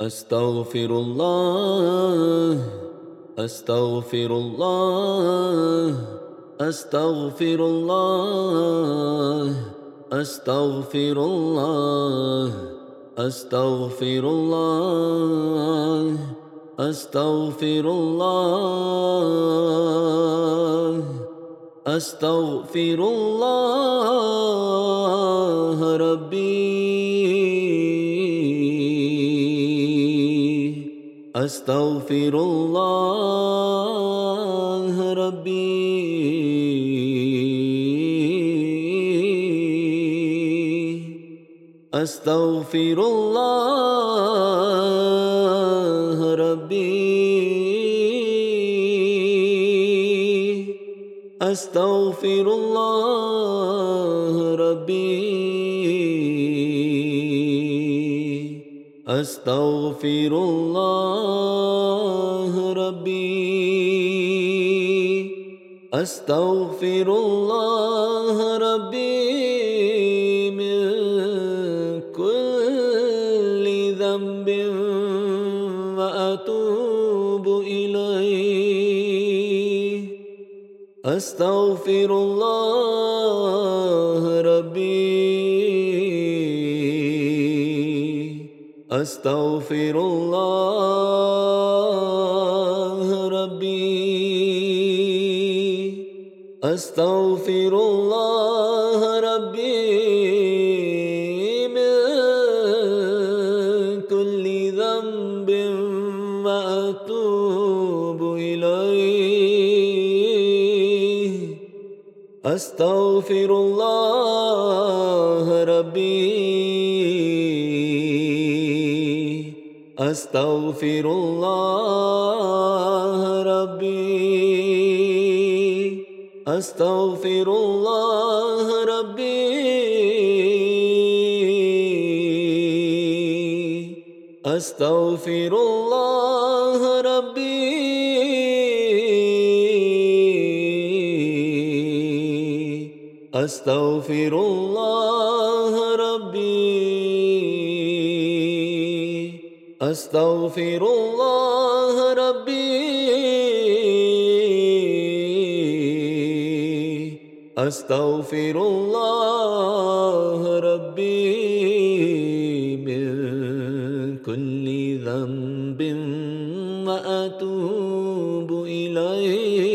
أستغفر الله أستغفر الله أستغفر الله أستغفر الله أستغفر الله أستغفر الله أستغفر الله ربي. أستغفر الله ربي. أستغفر الله ربي. أستغفر الله ربي. أستغفر الله ربي. أستغفر الله ربي من كل ذنب وأتوب إليه. أستغفر الله ربي. أستغفر الله ربي. أستغفر الله ربي من كل ذنب وأتوب إليه. أستغفر الله ربي أستغفر الله ربي. أستغفر الله ربي. أستغفر الله ربي. أستغفر الله أستغفر الله ربي. أستغفر الله ربي من كل ذنب وأتوب إليه.